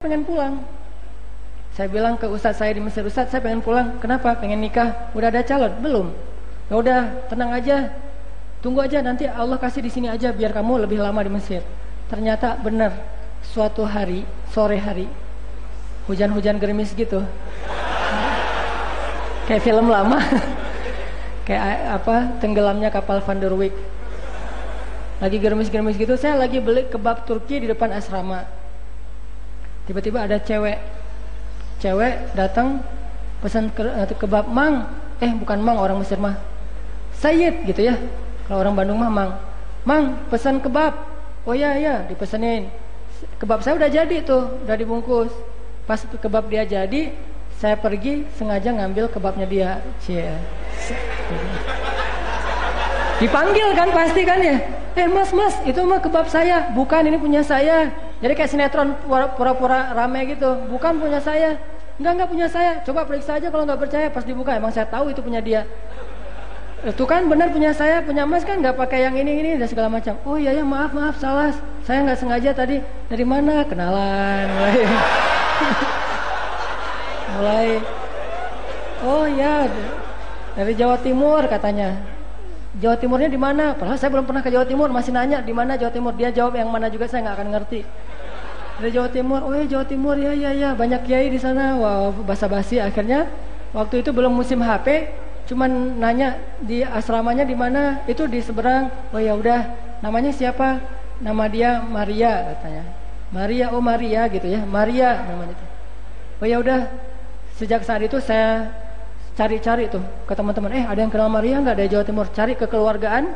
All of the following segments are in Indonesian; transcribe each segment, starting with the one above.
pengen pulang. Saya bilang ke ustadz saya di Mesir, ustadz saya pengen pulang. Kenapa? Pengen nikah. Udah ada calon? Belum. Ya udah, tenang aja. Tunggu aja nanti Allah kasih di sini aja biar kamu lebih lama di Mesir. Ternyata benar. Suatu hari, sore hari, hujan-hujan gerimis gitu. Kayak film lama. Kayak apa? Tenggelamnya kapal Van der Wijk. Lagi gerimis-gerimis gitu, saya lagi beli kebab Turki di depan asrama tiba-tiba ada cewek. Cewek datang pesan ke, eh, kebab mang. Eh bukan mang orang Mesir mah. Sayyid gitu ya. Kalau orang Bandung mah mang. Mang pesan kebab oh ya ya dipesenin. Kebab saya udah jadi tuh udah dibungkus. Pas kebab dia jadi saya pergi sengaja ngambil kebabnya dia. Cie. Dipanggil kan pasti kan ya. Eh mas mas itu mah kebab saya. Bukan ini punya saya jadi kayak sinetron pura-pura rame gitu. Bukan punya saya. Enggak, enggak punya saya. Coba periksa aja kalau nggak percaya pas dibuka. Emang saya tahu itu punya dia. Itu kan benar punya saya, punya Mas kan nggak pakai yang ini ini dan segala macam. Oh iya ya maaf maaf salah. Saya nggak sengaja tadi. Dari mana? Kenalan. Mulai. mulai. Oh ya dari Jawa Timur katanya. Jawa Timurnya di mana? Padahal saya belum pernah ke Jawa Timur, masih nanya di mana Jawa Timur. Dia jawab yang mana juga saya nggak akan ngerti. Dari Jawa Timur oh ya Jawa Timur ya ya ya banyak kiai di sana. Wow basa-basi. Akhirnya waktu itu belum musim HP cuman nanya di asramanya di mana? Itu di seberang. Oh ya udah namanya siapa? Nama dia Maria katanya. Maria oh Maria gitu ya. Maria namanya itu. Oh ya udah. Sejak saat itu saya cari-cari tuh ke teman-teman. Eh ada yang kenal Maria nggak dari Jawa Timur? Cari kekeluargaan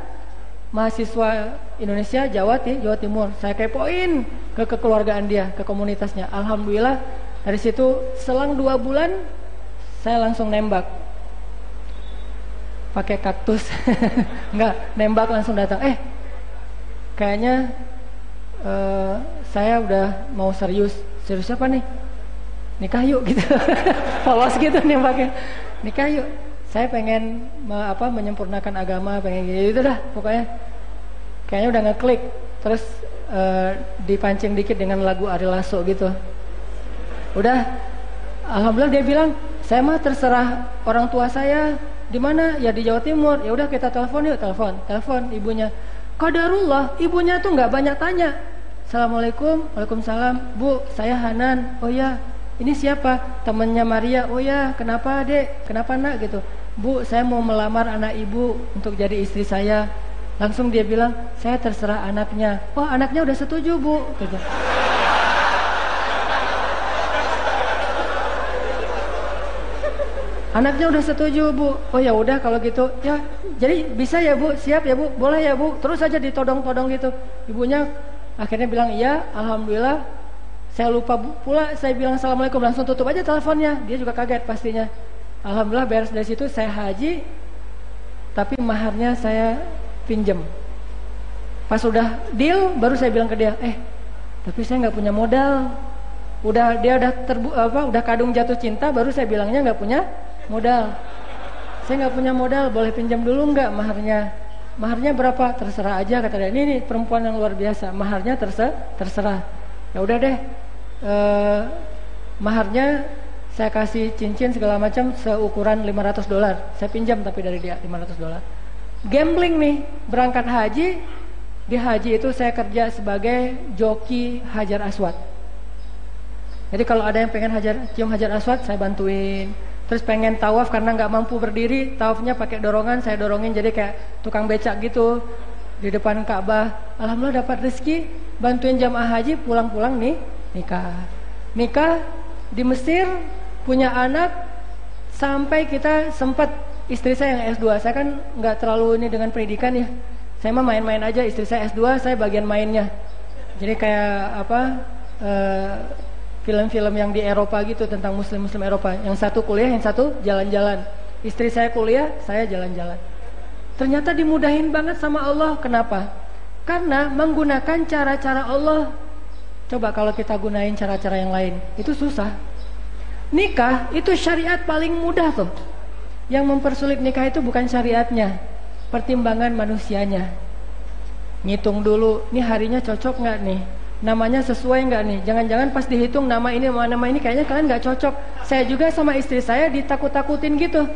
mahasiswa Indonesia Jawa Jawa Timur. Saya kepoin ke kekeluargaan dia, ke komunitasnya. Alhamdulillah dari situ selang dua bulan saya langsung nembak. Pakai kaktus. Nggak nembak langsung datang. Eh kayaknya uh, saya udah mau serius. Serius apa nih? Nikah yuk gitu. Polos gitu nembaknya nikah yuk. Saya pengen me, apa menyempurnakan agama pengen gitu, gitu dah pokoknya. Kayaknya udah ngeklik. Terus uh, dipancing dikit dengan lagu Ari Lasso gitu. Udah. Alhamdulillah dia bilang saya mah terserah orang tua saya di mana ya di Jawa Timur. Ya udah kita telepon yuk telepon telepon ibunya. Kadarullah ibunya tuh nggak banyak tanya. Assalamualaikum waalaikumsalam. Bu saya Hanan. Oh ya ini siapa temannya Maria oh ya kenapa dek kenapa nak gitu bu saya mau melamar anak ibu untuk jadi istri saya langsung dia bilang saya terserah anaknya oh anaknya udah setuju bu gitu. Anaknya udah setuju bu. Oh ya udah kalau gitu ya. Jadi bisa ya bu, siap ya bu, boleh ya bu. Terus aja ditodong-todong gitu. Ibunya akhirnya bilang iya, alhamdulillah saya lupa pula saya bilang assalamualaikum langsung tutup aja teleponnya. Dia juga kaget pastinya. Alhamdulillah beres dari situ saya haji, tapi maharnya saya pinjam. Pas udah deal, baru saya bilang ke dia, eh tapi saya nggak punya modal. Udah dia udah terbu apa udah kadung jatuh cinta, baru saya bilangnya nggak punya modal. Saya nggak punya modal, boleh pinjam dulu nggak maharnya? Maharnya berapa? Terserah aja kata dia. Ini, ini perempuan yang luar biasa. Maharnya terserah. terserah. Ya udah deh, eh, maharnya saya kasih cincin segala macam seukuran 500 dolar. Saya pinjam tapi dari dia 500 dolar. Gambling nih, berangkat haji, di haji itu saya kerja sebagai joki Hajar Aswad. Jadi kalau ada yang pengen hajar, cium Hajar Aswad, saya bantuin. Terus pengen tawaf karena nggak mampu berdiri, tawafnya pakai dorongan, saya dorongin jadi kayak tukang becak gitu di depan Ka'bah. Alhamdulillah dapat rezeki, bantuin jamaah haji pulang-pulang nih nikah. Nikah di Mesir punya anak sampai kita sempat istri saya yang S2. Saya kan nggak terlalu ini dengan pendidikan ya. Saya mah main-main aja, istri saya S2, saya bagian mainnya. Jadi kayak apa uh, film-film yang di Eropa gitu tentang muslim-muslim Eropa. Yang satu kuliah, yang satu jalan-jalan. Istri saya kuliah, saya jalan-jalan. Ternyata dimudahin banget sama Allah. Kenapa? Karena menggunakan cara-cara Allah Coba kalau kita gunain cara-cara yang lain, itu susah. Nikah itu syariat paling mudah tuh. Yang mempersulit nikah itu bukan syariatnya, pertimbangan manusianya. Ngitung dulu, nih harinya cocok nggak nih? namanya sesuai nggak nih? Jangan-jangan pas dihitung nama ini nama ini kayaknya kalian nggak cocok. Saya juga sama istri saya ditakut-takutin gitu.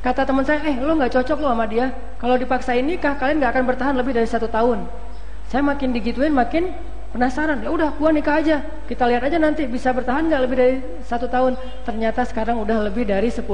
Kata teman saya, eh lo nggak cocok lo sama dia. Kalau dipaksain nikah kalian nggak akan bertahan lebih dari satu tahun. Saya makin digituin makin penasaran. Ya udah, gua nikah aja. Kita lihat aja nanti bisa bertahan nggak lebih dari satu tahun. Ternyata sekarang udah lebih dari 10